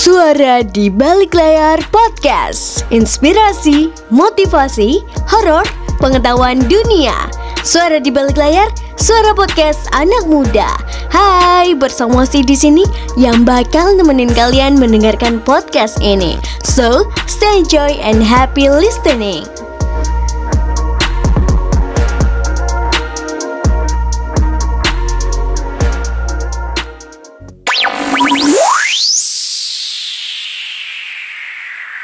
Suara di balik layar podcast, inspirasi, motivasi, horor, pengetahuan dunia. Suara di balik layar, suara podcast anak muda. Hai, bersama si di sini yang bakal nemenin kalian mendengarkan podcast ini. So, stay joy and happy listening.